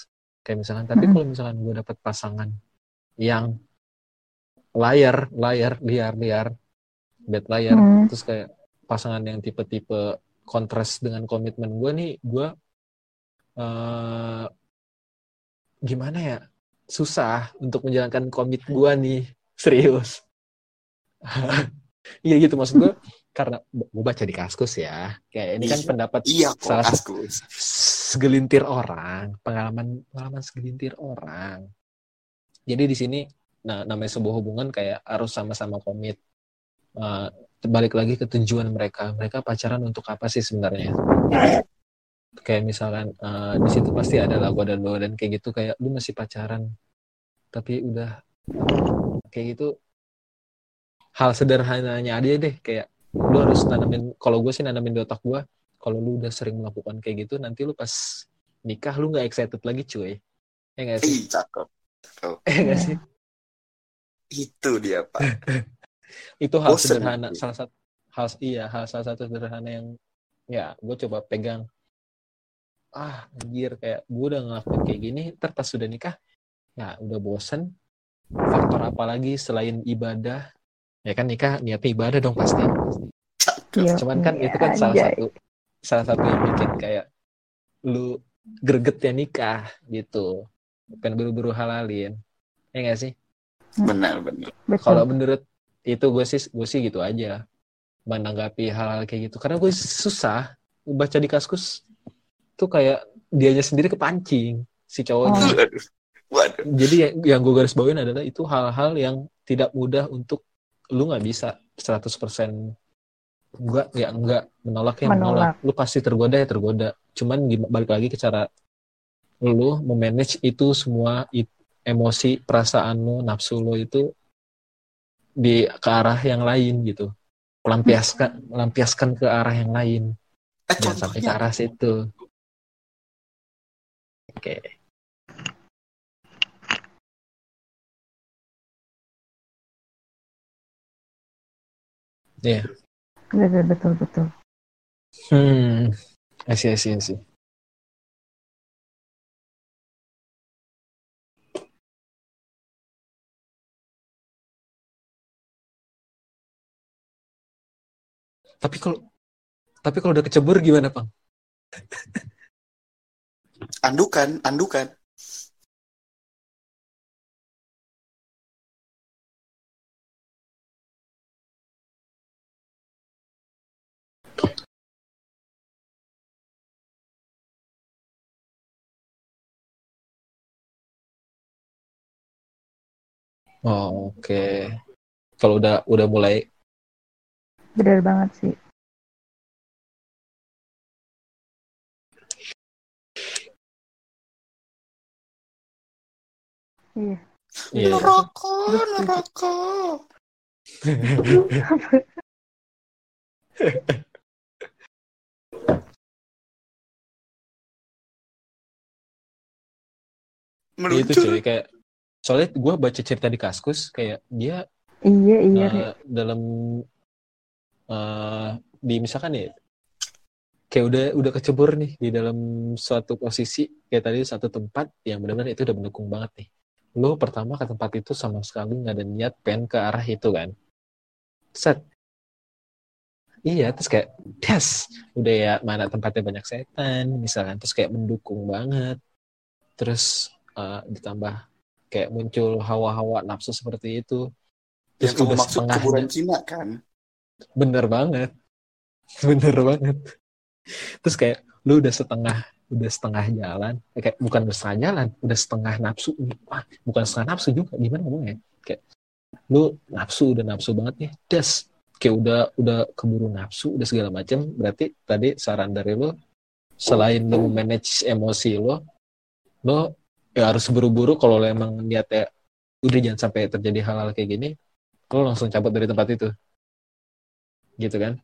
Speaker 2: kayak misalkan tapi
Speaker 1: Mm-mm.
Speaker 2: kalau misalkan gua dapet pasangan yang layar layar liar liar bad layar
Speaker 1: Hmm.
Speaker 2: terus kayak pasangan yang tipe-tipe kontras dengan komitmen gue nih gue eh gimana ya susah untuk menjalankan komit gue nih serius <laughs> iya gitu maksud gue karena gue baca di kaskus ya. Kayak ini kan
Speaker 5: Iya.
Speaker 2: pendapat
Speaker 5: Iya
Speaker 2: salah satu
Speaker 5: kaskus.
Speaker 2: segelintir orang pengalaman pengalaman segelintir orang. Jadi di sini nah namanya sebuah hubungan kayak harus sama-sama komit. Eh, balik lagi ke tujuan mereka. Mereka pacaran untuk apa sih sebenarnya? Kayak misalkan eh, di situ pasti ada lagu dan lo dan kayak gitu kayak lu masih pacaran tapi udah kayak gitu. Hal sederhananya aja deh kayak lu harus nanamin kalau gue sih nanamin di otak gue kalau lu udah sering melakukan kayak gitu nanti lu pas nikah lu nggak excited lagi cuy. Ya nggak sih?
Speaker 5: Ih, cakep.
Speaker 2: eh <laughs> nggak sih?
Speaker 5: Itu dia, Pak. <laughs>
Speaker 2: itu hal
Speaker 5: Bosen
Speaker 2: sederhana
Speaker 5: nanti.
Speaker 2: salah satu hal iya hal salah satu sederhana yang ya gue coba pegang. Ah anjir kayak gue udah ngelakuin kayak gini ntar pas sudah nikah ya udah bosen. Faktor apa lagi selain ibadah? Ya kan nikah niatnya ibadah dong pasti
Speaker 1: Iya,
Speaker 2: cuman kan
Speaker 1: iya,
Speaker 2: itu kan salah
Speaker 1: anjay.
Speaker 2: satu salah satu yang bikin kayak lu gregetnya nikah gitu pengen buru-buru halalin ya nggak sih
Speaker 5: Benar, benar.
Speaker 1: Betul.
Speaker 2: kalau menurut itu gue sih gue sih gitu aja menanggapi hal-hal kayak gitu karena gue susah baca di kaskus tuh kayak dianya sendiri kepancing si cowoknya
Speaker 1: Oh.
Speaker 5: Waduh.
Speaker 2: jadi yang, yang gue garis bawain adalah itu hal-hal yang tidak mudah untuk lu nggak bisa 100% enggak ya enggak menolak ya menolak.
Speaker 1: Menolak.
Speaker 2: lu pasti tergoda ya tergoda. Cuman balik lagi ke cara lu memanage itu semua it- emosi perasaan lu nafsu lu itu di ke arah yang lain gitu. Pelampiaskan melampiaskan ke arah yang lain.
Speaker 5: Eh,
Speaker 2: jangan sampai ke arah situ. Oke. Iya.
Speaker 1: Betul, betul, betul.
Speaker 2: Hmm, I see, I see, I see. Tapi kalau tapi kalau udah kecebur gimana, Bang?
Speaker 5: andukan, andukan.
Speaker 2: Oh, oke. Kalau udah udah mulai
Speaker 1: Benar banget sih. Iya.
Speaker 2: iya.
Speaker 5: Neraka, neraka.
Speaker 2: itu
Speaker 5: Meluncur.
Speaker 2: cuy kayak soalnya gue baca cerita di kaskus kayak dia
Speaker 1: iya, iya. Rik.
Speaker 2: dalam eh, di misalkan ya kayak udah udah kecebur nih di dalam suatu posisi kayak tadi satu tempat yang benar-benar itu udah mendukung banget nih lo pertama ke tempat itu sama sekali nggak ada niat pengen ke arah itu kan set iya terus kayak das udah ya mana tempatnya banyak setan misalkan terus kayak mendukung banget terus eh, ditambah kayak muncul hawa-hawa nafsu seperti itu.
Speaker 5: Yang kamu maksud
Speaker 2: setengahnya-
Speaker 5: kuburan Cina kan?
Speaker 2: bener banget. <laughs> Bener banget. Terus kayak lu udah setengah udah setengah jalan. Eh, kayak bukan udah setengah jalan udah setengah nafsu. Wah, bukan setengah nafsu juga. Gimana ngomongnya? Kayak lu nafsu udah nafsu banget nih. Das kayak udah udah keburu nafsu udah segala macam berarti tadi saran dari lu selain lu manage emosi lo lo ya harus buru-buru kalau lo emang niatnya udah jangan sampai terjadi hal-hal kayak gini lo langsung cabut dari tempat itu. Gitu kan?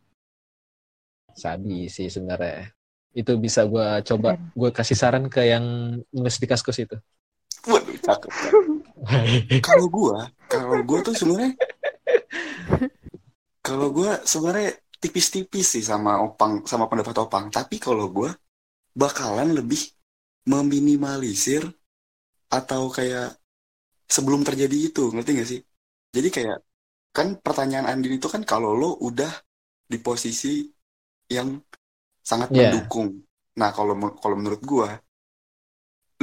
Speaker 2: Sabi sih sebenarnya. Itu bisa gue coba gue kasih saran ke yang nulis di kaskus itu.
Speaker 5: Waduh, cakep. <laughs> Kalau gua, kalau gua tuh sebenarnya kalau gua sebenarnya tipis-tipis sih sama Opang sama pendapat Opang, tapi kalau gua bakalan lebih meminimalisir atau kayak sebelum terjadi itu, ngerti gak sih? Jadi kayak kan pertanyaan Andin itu kan kalau lo udah di posisi yang sangat
Speaker 2: Yeah.
Speaker 5: mendukung. Nah, kalau kalau menurut gua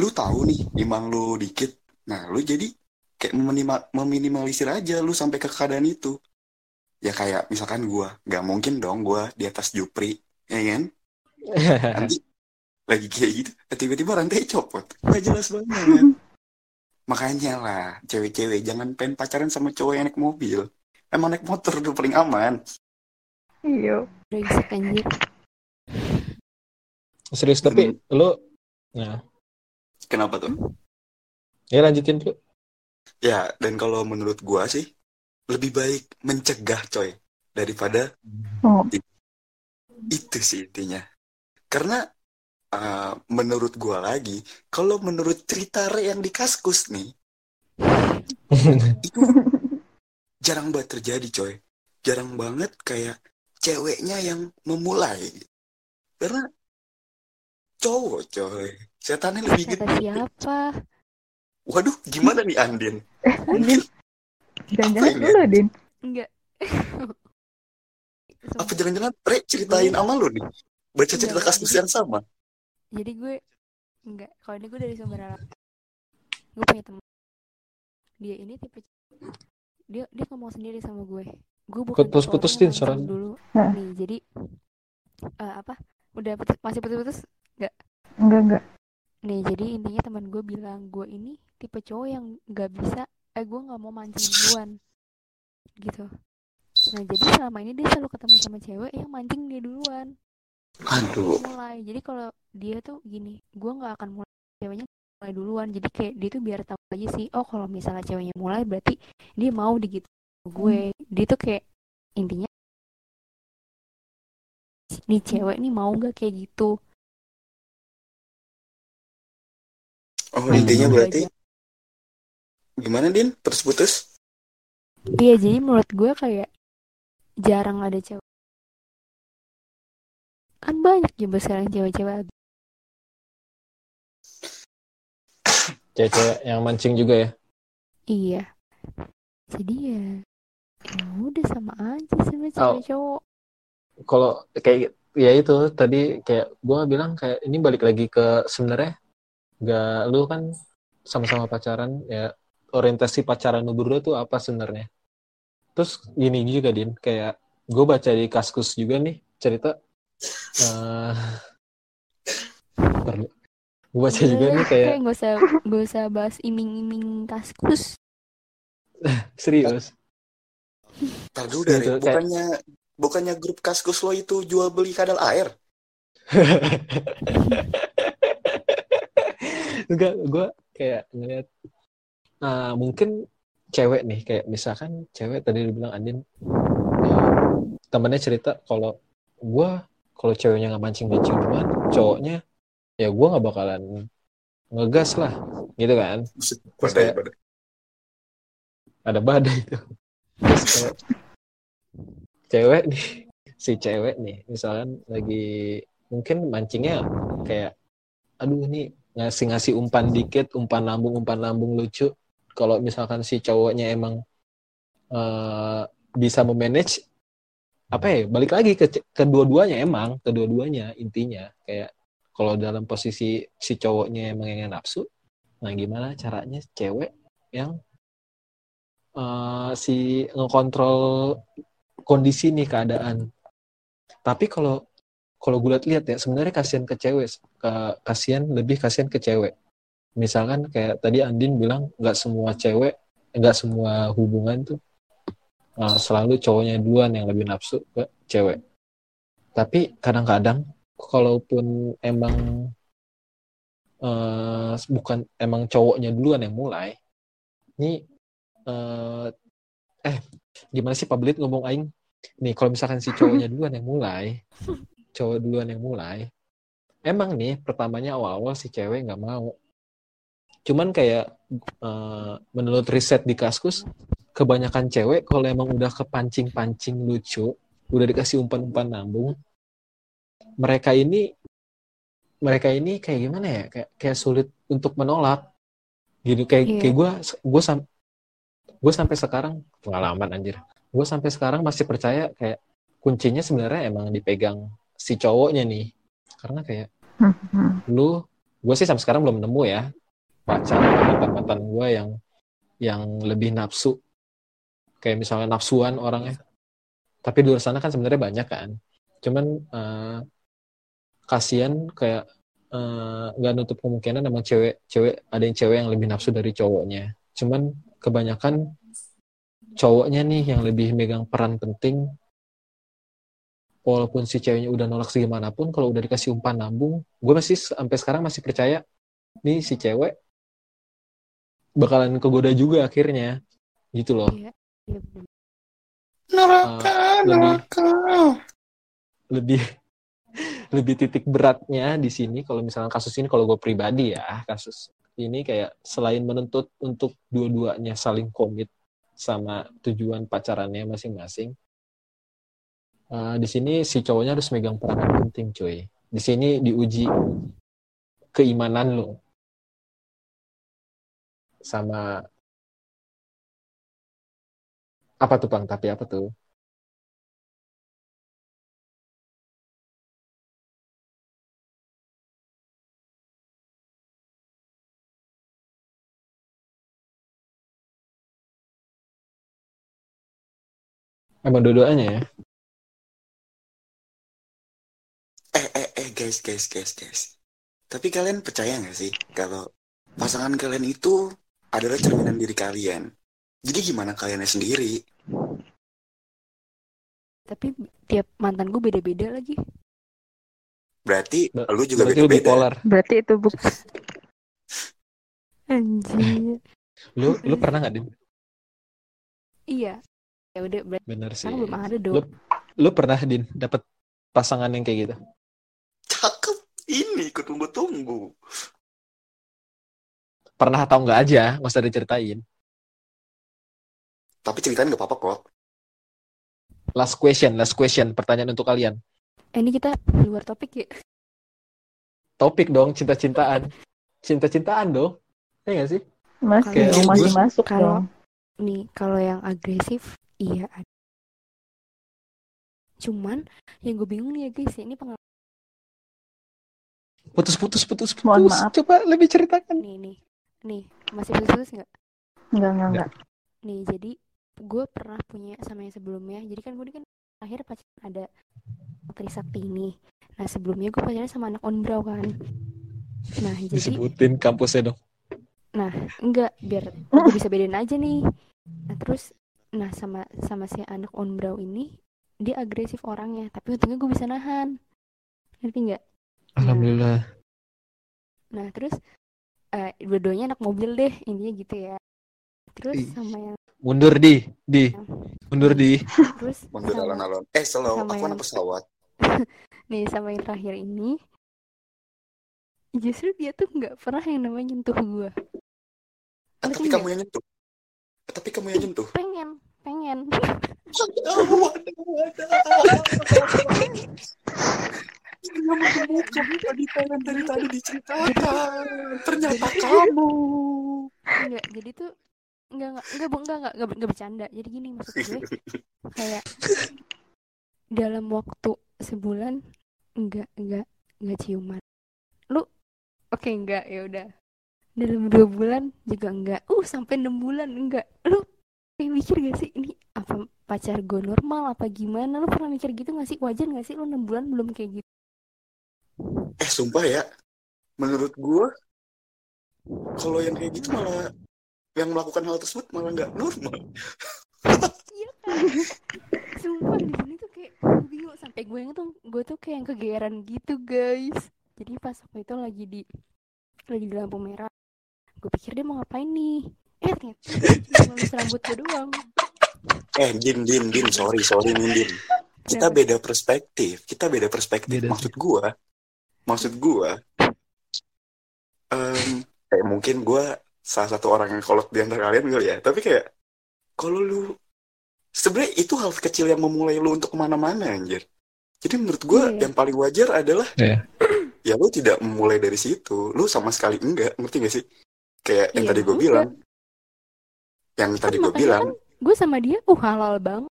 Speaker 5: lu tahu nih imbang lu dikit. Nah, lu jadi kayak meminima- meminimalisir aja lu sampai ke keadaan itu. Ya kayak misalkan gua, nggak mungkin dong gua di atas Jupri, ya kan? <laughs> Nanti lagi kayak gitu, eh, tiba-tiba rantai copot. Nggak jelas banget. <laughs> Makanya lah, cewek-cewek jangan pengen pacaran sama cowok yang naik mobil. Emang naik motor udah paling aman.
Speaker 1: Iya.
Speaker 4: Brengsek anjir.
Speaker 2: serius tapi lo nah
Speaker 5: Kenapa tuh?
Speaker 2: ya lanjutin tuh
Speaker 5: Ya, dan kalau menurut gua sih lebih baik mencegah coy daripada
Speaker 1: Oh,
Speaker 5: itu sih intinya. Karena uh, menurut gua lagi, kalau menurut cerita Re yang di Kaskus nih, itu jarang banget terjadi coy. Jarang banget kayak ceweknya yang memulai. Karena cowok coy. Setannya lebih
Speaker 4: Kata
Speaker 5: gede.
Speaker 4: siapa?
Speaker 5: Waduh, gimana nih Andin?
Speaker 1: eh,
Speaker 5: Mungkin
Speaker 1: jangan-jangan dulu, Din.
Speaker 4: Enggak.
Speaker 5: apa jangan-jangan Re ceritain sama lu nih? Baca cerita
Speaker 4: jadi-
Speaker 5: yang sama.
Speaker 4: Jadi gue enggak. Kalau ini gue dari sumber alam. Gue punya teman. Dia ini tipe dia dia ngomong sendiri sama gue. Gue bukan
Speaker 2: Putus- putusin
Speaker 4: mancing dulu. Nih, jadi eh, apa? Udah putus- masih putus-putus?
Speaker 1: Enggak, enggak.
Speaker 4: Nih, jadi intinya teman gue bilang gue ini tipe cowok yang nggak bisa eh gue nggak mau mancing duluan. Gitu. Nah, jadi selama ini dia selalu ketemu sama cewek yang mancing dia duluan.
Speaker 5: Aduh.
Speaker 4: mulai jadi kalau dia tuh gini gue nggak akan mulai ceweknya mulai duluan jadi kayak dia tuh biar tahu aja sih oh kalau misalnya ceweknya mulai berarti dia mau digitu gue dia tuh kayak intinya nih cewek nih mau nggak kayak gitu
Speaker 5: Oh,
Speaker 2: Hmm.
Speaker 5: intinya
Speaker 4: Gitu
Speaker 5: berarti
Speaker 4: aja.
Speaker 5: gimana Din? Terus putus?
Speaker 4: iya jadi menurut gue kayak jarang ada cewek kan banyak juga sekarang cewek-cewek
Speaker 2: cewek yang mancing juga ya?
Speaker 4: Iya. Jadi ya ya udah sama aja sama
Speaker 2: Oh.
Speaker 4: cewek cowok.
Speaker 2: kalau kayak ya itu tadi kayak gue bilang kayak ini balik lagi ke sebenarnya gak lu kan sama-sama pacaran ya orientasi pacaran lu berdua tuh apa sebenarnya? Terus gini juga din kayak gue baca di kaskus juga nih cerita eh <laughs> gue baca juga nih kayak
Speaker 4: nggak usah nggak usah bahas iming-iming kaskus. <laughs>
Speaker 2: Serius?
Speaker 5: Tar dulu
Speaker 2: Gitu,
Speaker 5: dari
Speaker 2: kayak-
Speaker 5: bukannya bukannya grup Kaskus lo itu jual beli kadal air? <laughs>
Speaker 2: enggak gue kayak ngeliat nah mungkin cewek nih kayak misalkan cewek tadi dibilang Andin eh, temennya cerita kalau gue kalau ceweknya nggak mancing mancing duluan cowoknya ya gue nggak bakalan ngegas lah gitu kan
Speaker 5: badai,
Speaker 2: kayak-
Speaker 5: badai.
Speaker 2: ada badai itu terus cewek nih si cewek nih misalkan lagi mungkin mancingnya kayak aduh nih ngasih ngasih umpan dikit umpan lambung umpan lambung lucu kalau misalkan si cowoknya emang eh, bisa memanage apa ya balik lagi ke kedua-duanya emang kedua-duanya intinya kayak kalau dalam posisi si cowoknya emang yang nafsu nah gimana caranya cewek yang eh, si ngekontrol kondisi nih keadaan. Tapi kalau kalau gue lihat ya sebenarnya kasihan ke cewek, ke kasihan lebih kasihan ke cewek. Misalkan kayak tadi Andin bilang nggak semua cewek, nggak semua hubungan tuh eh, selalu cowoknya duluan yang lebih nafsu ke cewek. Tapi kadang-kadang kalaupun emang eh, bukan emang cowoknya duluan yang mulai, ini eh, eh gimana sih Pablit ngomong aing nih kalau misalkan si cowoknya <laughs> duluan yang mulai cowok duluan yang mulai emang nih pertamanya awal-awal si cewek nggak mau cuman kayak eh, menurut riset di Kaskus kebanyakan cewek kalau emang udah kepancing-pancing lucu udah dikasih umpan-umpan lambung mereka ini mereka ini kayak gimana ya? Kayak kayak sulit untuk menolak. Gitu kayak
Speaker 4: Iya.
Speaker 2: kayak gue gue sam gue sampai sekarang pengalaman anjir gue sampai sekarang masih percaya kayak kuncinya sebenarnya emang dipegang si cowoknya nih. Karena kayak
Speaker 1: Hmm,
Speaker 2: lu gue sih sampai sekarang belum nemu ya pacar mantan mantan gue yang yang lebih nafsu kayak misalnya nafsuan orangnya. Tapi di luar sana kan sebenarnya banyak kan. Cuman eh, kasihan kayak eh, nggak nutup kemungkinan emang cewek cewek ada yang cewek yang lebih nafsu dari cowoknya. Cuman kebanyakan cowoknya nih yang lebih megang peran penting. Walaupun si ceweknya udah nolak segimanapun kalau udah dikasih umpan lambung gue masih sampai sekarang masih percaya nih si cewek bakalan kegoda juga akhirnya. Gitu loh.
Speaker 4: Iya, iya.
Speaker 5: Neraka,
Speaker 2: lebih-
Speaker 5: neraka.
Speaker 2: lebih lebih titik beratnya di sini kalau misalnya kasus ini kalau gue pribadi ya kasus ini kayak selain menuntut untuk dua-duanya saling komit sama tujuan pacarannya masing-masing eh, di sini si cowoknya harus megang peranan penting cuy di sini diuji keimanan lo sama apa tuh bang tapi apa tuh emang dua-duanya ya
Speaker 5: Eh, eh, eh, guys, guys, guys, guys. Tapi kalian percaya nggak sih kalau pasangan kalian itu adalah cerminan diri kalian? Jadi gimana kaliannya sendiri?
Speaker 4: Tapi tiap mantan gue beda-beda lagi.
Speaker 5: Berarti
Speaker 2: Ber-
Speaker 5: lu juga
Speaker 2: berarti lu
Speaker 5: beda-beda.
Speaker 2: bipolar
Speaker 1: Berarti itu bukti. <laughs>
Speaker 4: Anjir.
Speaker 2: lu lu pernah nggak din
Speaker 4: iya. Ya udah berarti
Speaker 2: bener sih
Speaker 4: belum ada dong.
Speaker 2: lu lu pernah din dapat pasangan yang kayak gitu
Speaker 5: Cakep. Ini ikut tunggu-tunggu.
Speaker 2: pernah atau nggak aja nggak usah diceritain
Speaker 5: Tapi ceritain gak apa-apa kok.
Speaker 2: last question last question pertanyaan untuk kalian
Speaker 4: Eh, ini kita di luar topik ya.
Speaker 2: topik dong cinta-cintaan cinta-cintaan dong ya nggak sih
Speaker 1: Masih dong, masih
Speaker 5: gue-
Speaker 1: masuk
Speaker 4: kalau-
Speaker 1: dong.
Speaker 4: Nih, kalau yang agresif, iya ada. Cuman yang gue bingung nih ya guys, ini pengalaman
Speaker 2: putus putus putus putus
Speaker 1: Mohon maaf.
Speaker 2: coba lebih ceritakan
Speaker 4: nih nih. Nih, masih putus nggak?
Speaker 1: Enggak, enggak, enggak.
Speaker 4: Nih, jadi gue pernah punya sama yang sebelumnya. Jadi kan gue kan akhir pacaran ada Trisakti ini. Nah, sebelumnya gue pacaran sama anak onbrow kan. Nah, jadi
Speaker 2: disebutin kampusnya dong
Speaker 4: enggak biar gue bisa bedain aja nih. Nah, terus nah sama sama si anak onbrow ini dia agresif orangnya, tapi untungnya gue bisa nahan. Ngerti nggak?
Speaker 2: alhamdulillah
Speaker 4: Nah, terus eh dua-duanya anak mobil deh, intinya gitu ya. Terus sama yang
Speaker 2: mundur di di mundur di
Speaker 4: terus
Speaker 5: Mundur alon-alon. Eh, slow.
Speaker 4: sama
Speaker 5: Aku anak
Speaker 4: yang-
Speaker 5: pesawat. <laughs>
Speaker 4: nih sama yang terakhir ini justru dia tuh nggak pernah yang namanya nyentuh gue
Speaker 5: Eh,
Speaker 4: Ngerti
Speaker 5: tapi kamu yang nyentuh. Eh, tapi kamu yang nyentuh.
Speaker 4: pengen pengen <laughs>
Speaker 5: tadi pengen dari tadi diceritakan. <laughs> Ternyata kamu.
Speaker 4: enggak jadi tuh enggak enggak enggak enggak enggak enggak, enggak bercanda. Jadi gini maksud gue kayak dalam waktu sebulan enggak enggak enggak ciuman. Lu oke enggak ya udah. Dalam dua bulan juga enggak uh sampai enam bulan enggak lu kayak mikir gak sih ini apa pacar gue normal apa gimana? Lu pernah mikir gitu gak sih? Wajar gak sih lu enam bulan belum kayak gitu?
Speaker 5: Eh, sumpah ya. Menurut gua kalau yang kayak gitu malah yang melakukan hal tersebut malah nggak normal.
Speaker 4: iya kan sumpah di sini tuh kayak gue bingung sampai gue yang tuh gue tuh kayak yang kegeeran gitu guys jadi pas waktu itu lagi di lagi di lampu merah gue pikir dia mau ngapain nih eh ternyata cuma rambut gue doang
Speaker 5: Eh, Din, Din, Din, sorry, sorry nih, Din. Kita beda perspektif. Kita beda perspektif.
Speaker 2: Beda
Speaker 5: maksud gua, maksud gua, em, kayak mungkin gua salah satu orang yang kolot di antara kalian kali ya. Tapi kayak, kalau lu, sebenarnya itu hal kecil yang memulai lu untuk ke mana-mana, anjir. Jadi menurut gua
Speaker 4: Iya.
Speaker 5: yang paling wajar adalah,
Speaker 2: Iya. <clears throat>
Speaker 5: ya lu tidak memulai dari situ. Lu sama sekali enggak, ngerti gak sih? Kayak yang
Speaker 4: Iya,
Speaker 5: tadi gue bilang. Yang tadi gue bilang,
Speaker 4: kan gue sama dia uh halal banget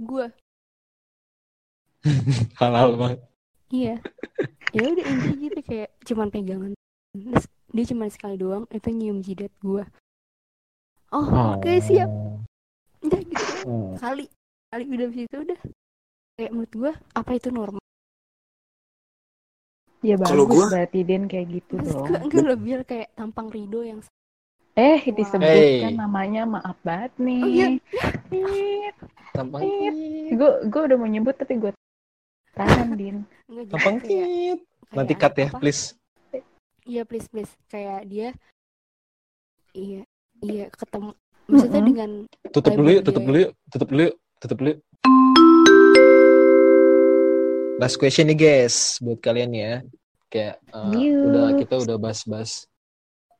Speaker 4: gue <laughs>
Speaker 2: halal banget
Speaker 4: iya ya udah intinya gitu kayak cuman pegangan terus dia cuman sekali doang itu nyium jidat gue oh oke siap udah gitu.
Speaker 2: Oh.
Speaker 4: kali kali udah habis itu udah kayak menurut gue apa itu normal
Speaker 1: Ya
Speaker 5: Kalau
Speaker 1: bagus
Speaker 5: gua-
Speaker 1: berarti Den kayak gitu
Speaker 4: terus
Speaker 1: dong.
Speaker 4: gue enggak lo biar kayak tampang Rido yang
Speaker 1: Eh,
Speaker 4: Wow.
Speaker 1: disebutkan
Speaker 2: Hey.
Speaker 1: namanya maaf banget nih.
Speaker 4: Oh, iya.
Speaker 2: Tampang
Speaker 1: Gue gue udah mau nyebut tapi gue tahan <laughs> din.
Speaker 2: Tampang
Speaker 4: kayak,
Speaker 2: tit.
Speaker 4: kayak
Speaker 2: Nanti cut ya,
Speaker 4: apa?
Speaker 2: please.
Speaker 4: Iya please please kayak dia iya iya ketemu maksudnya
Speaker 1: Mm-mm.
Speaker 4: dengan
Speaker 2: Tutup dulu yuk, tutup dulu yuk, tutup dulu yuk, tutup dulu yuk. Last question nih guys, buat kalian ya. Kayak uh, udah kita udah bahas-bahas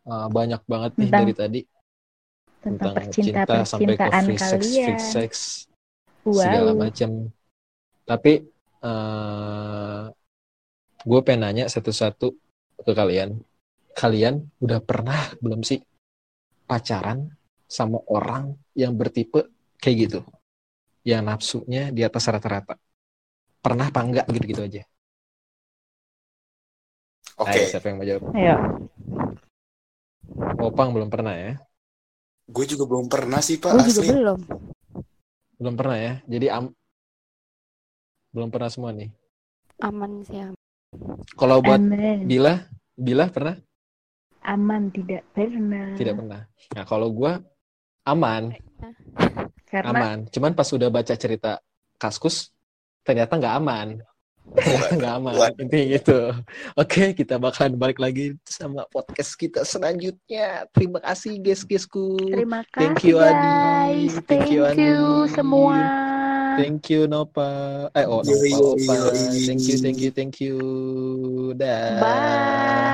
Speaker 2: uh, banyak banget nih
Speaker 1: Tentang
Speaker 2: dari tadi
Speaker 1: Tentang
Speaker 2: tentang cinta sampai ke
Speaker 1: percintaan
Speaker 2: free sex,
Speaker 1: kalian.
Speaker 2: free sex segala
Speaker 1: Wow.
Speaker 2: macam. Tapi uh, gue pengen nanya satu-satu ke kalian. Kalian udah pernah belum sih pacaran sama orang yang bertipe kayak gitu? Yang nafsunya di atas rata-rata. Pernah apa enggak gitu-gitu aja?
Speaker 5: Oke,
Speaker 2: Ayo, siapa yang mau jawab?
Speaker 1: Ayo.
Speaker 2: Opang belum pernah ya?
Speaker 5: gue juga belum pernah sih pak
Speaker 4: gue juga
Speaker 5: asli.
Speaker 4: belum
Speaker 2: Belum pernah ya? Jadi am belum pernah semua nih.
Speaker 4: aman sih aman.
Speaker 2: Kalau buat
Speaker 1: Aman.
Speaker 2: Bila, Bila pernah?
Speaker 1: Aman tidak pernah.
Speaker 2: Tidak pernah. Nah, kalau gua aman,
Speaker 1: Karena
Speaker 2: aman. Cuman pas udah baca cerita Kaskus, ternyata nggak aman. Ternyata nggak aman. Intinya gitu. Oke, kita bakalan balik lagi sama podcast kita selanjutnya. Terima kasih guys-guysku.
Speaker 1: terima kasih
Speaker 2: Thank you, Adi.
Speaker 1: guys.
Speaker 2: Thank
Speaker 1: Thank
Speaker 2: you,
Speaker 1: you,
Speaker 2: Adi.
Speaker 1: semua.
Speaker 2: Thank you, Nopa. Ay, oh,
Speaker 5: Nopa,
Speaker 2: Opa. Thank you, thank you, thank you.
Speaker 1: Bye.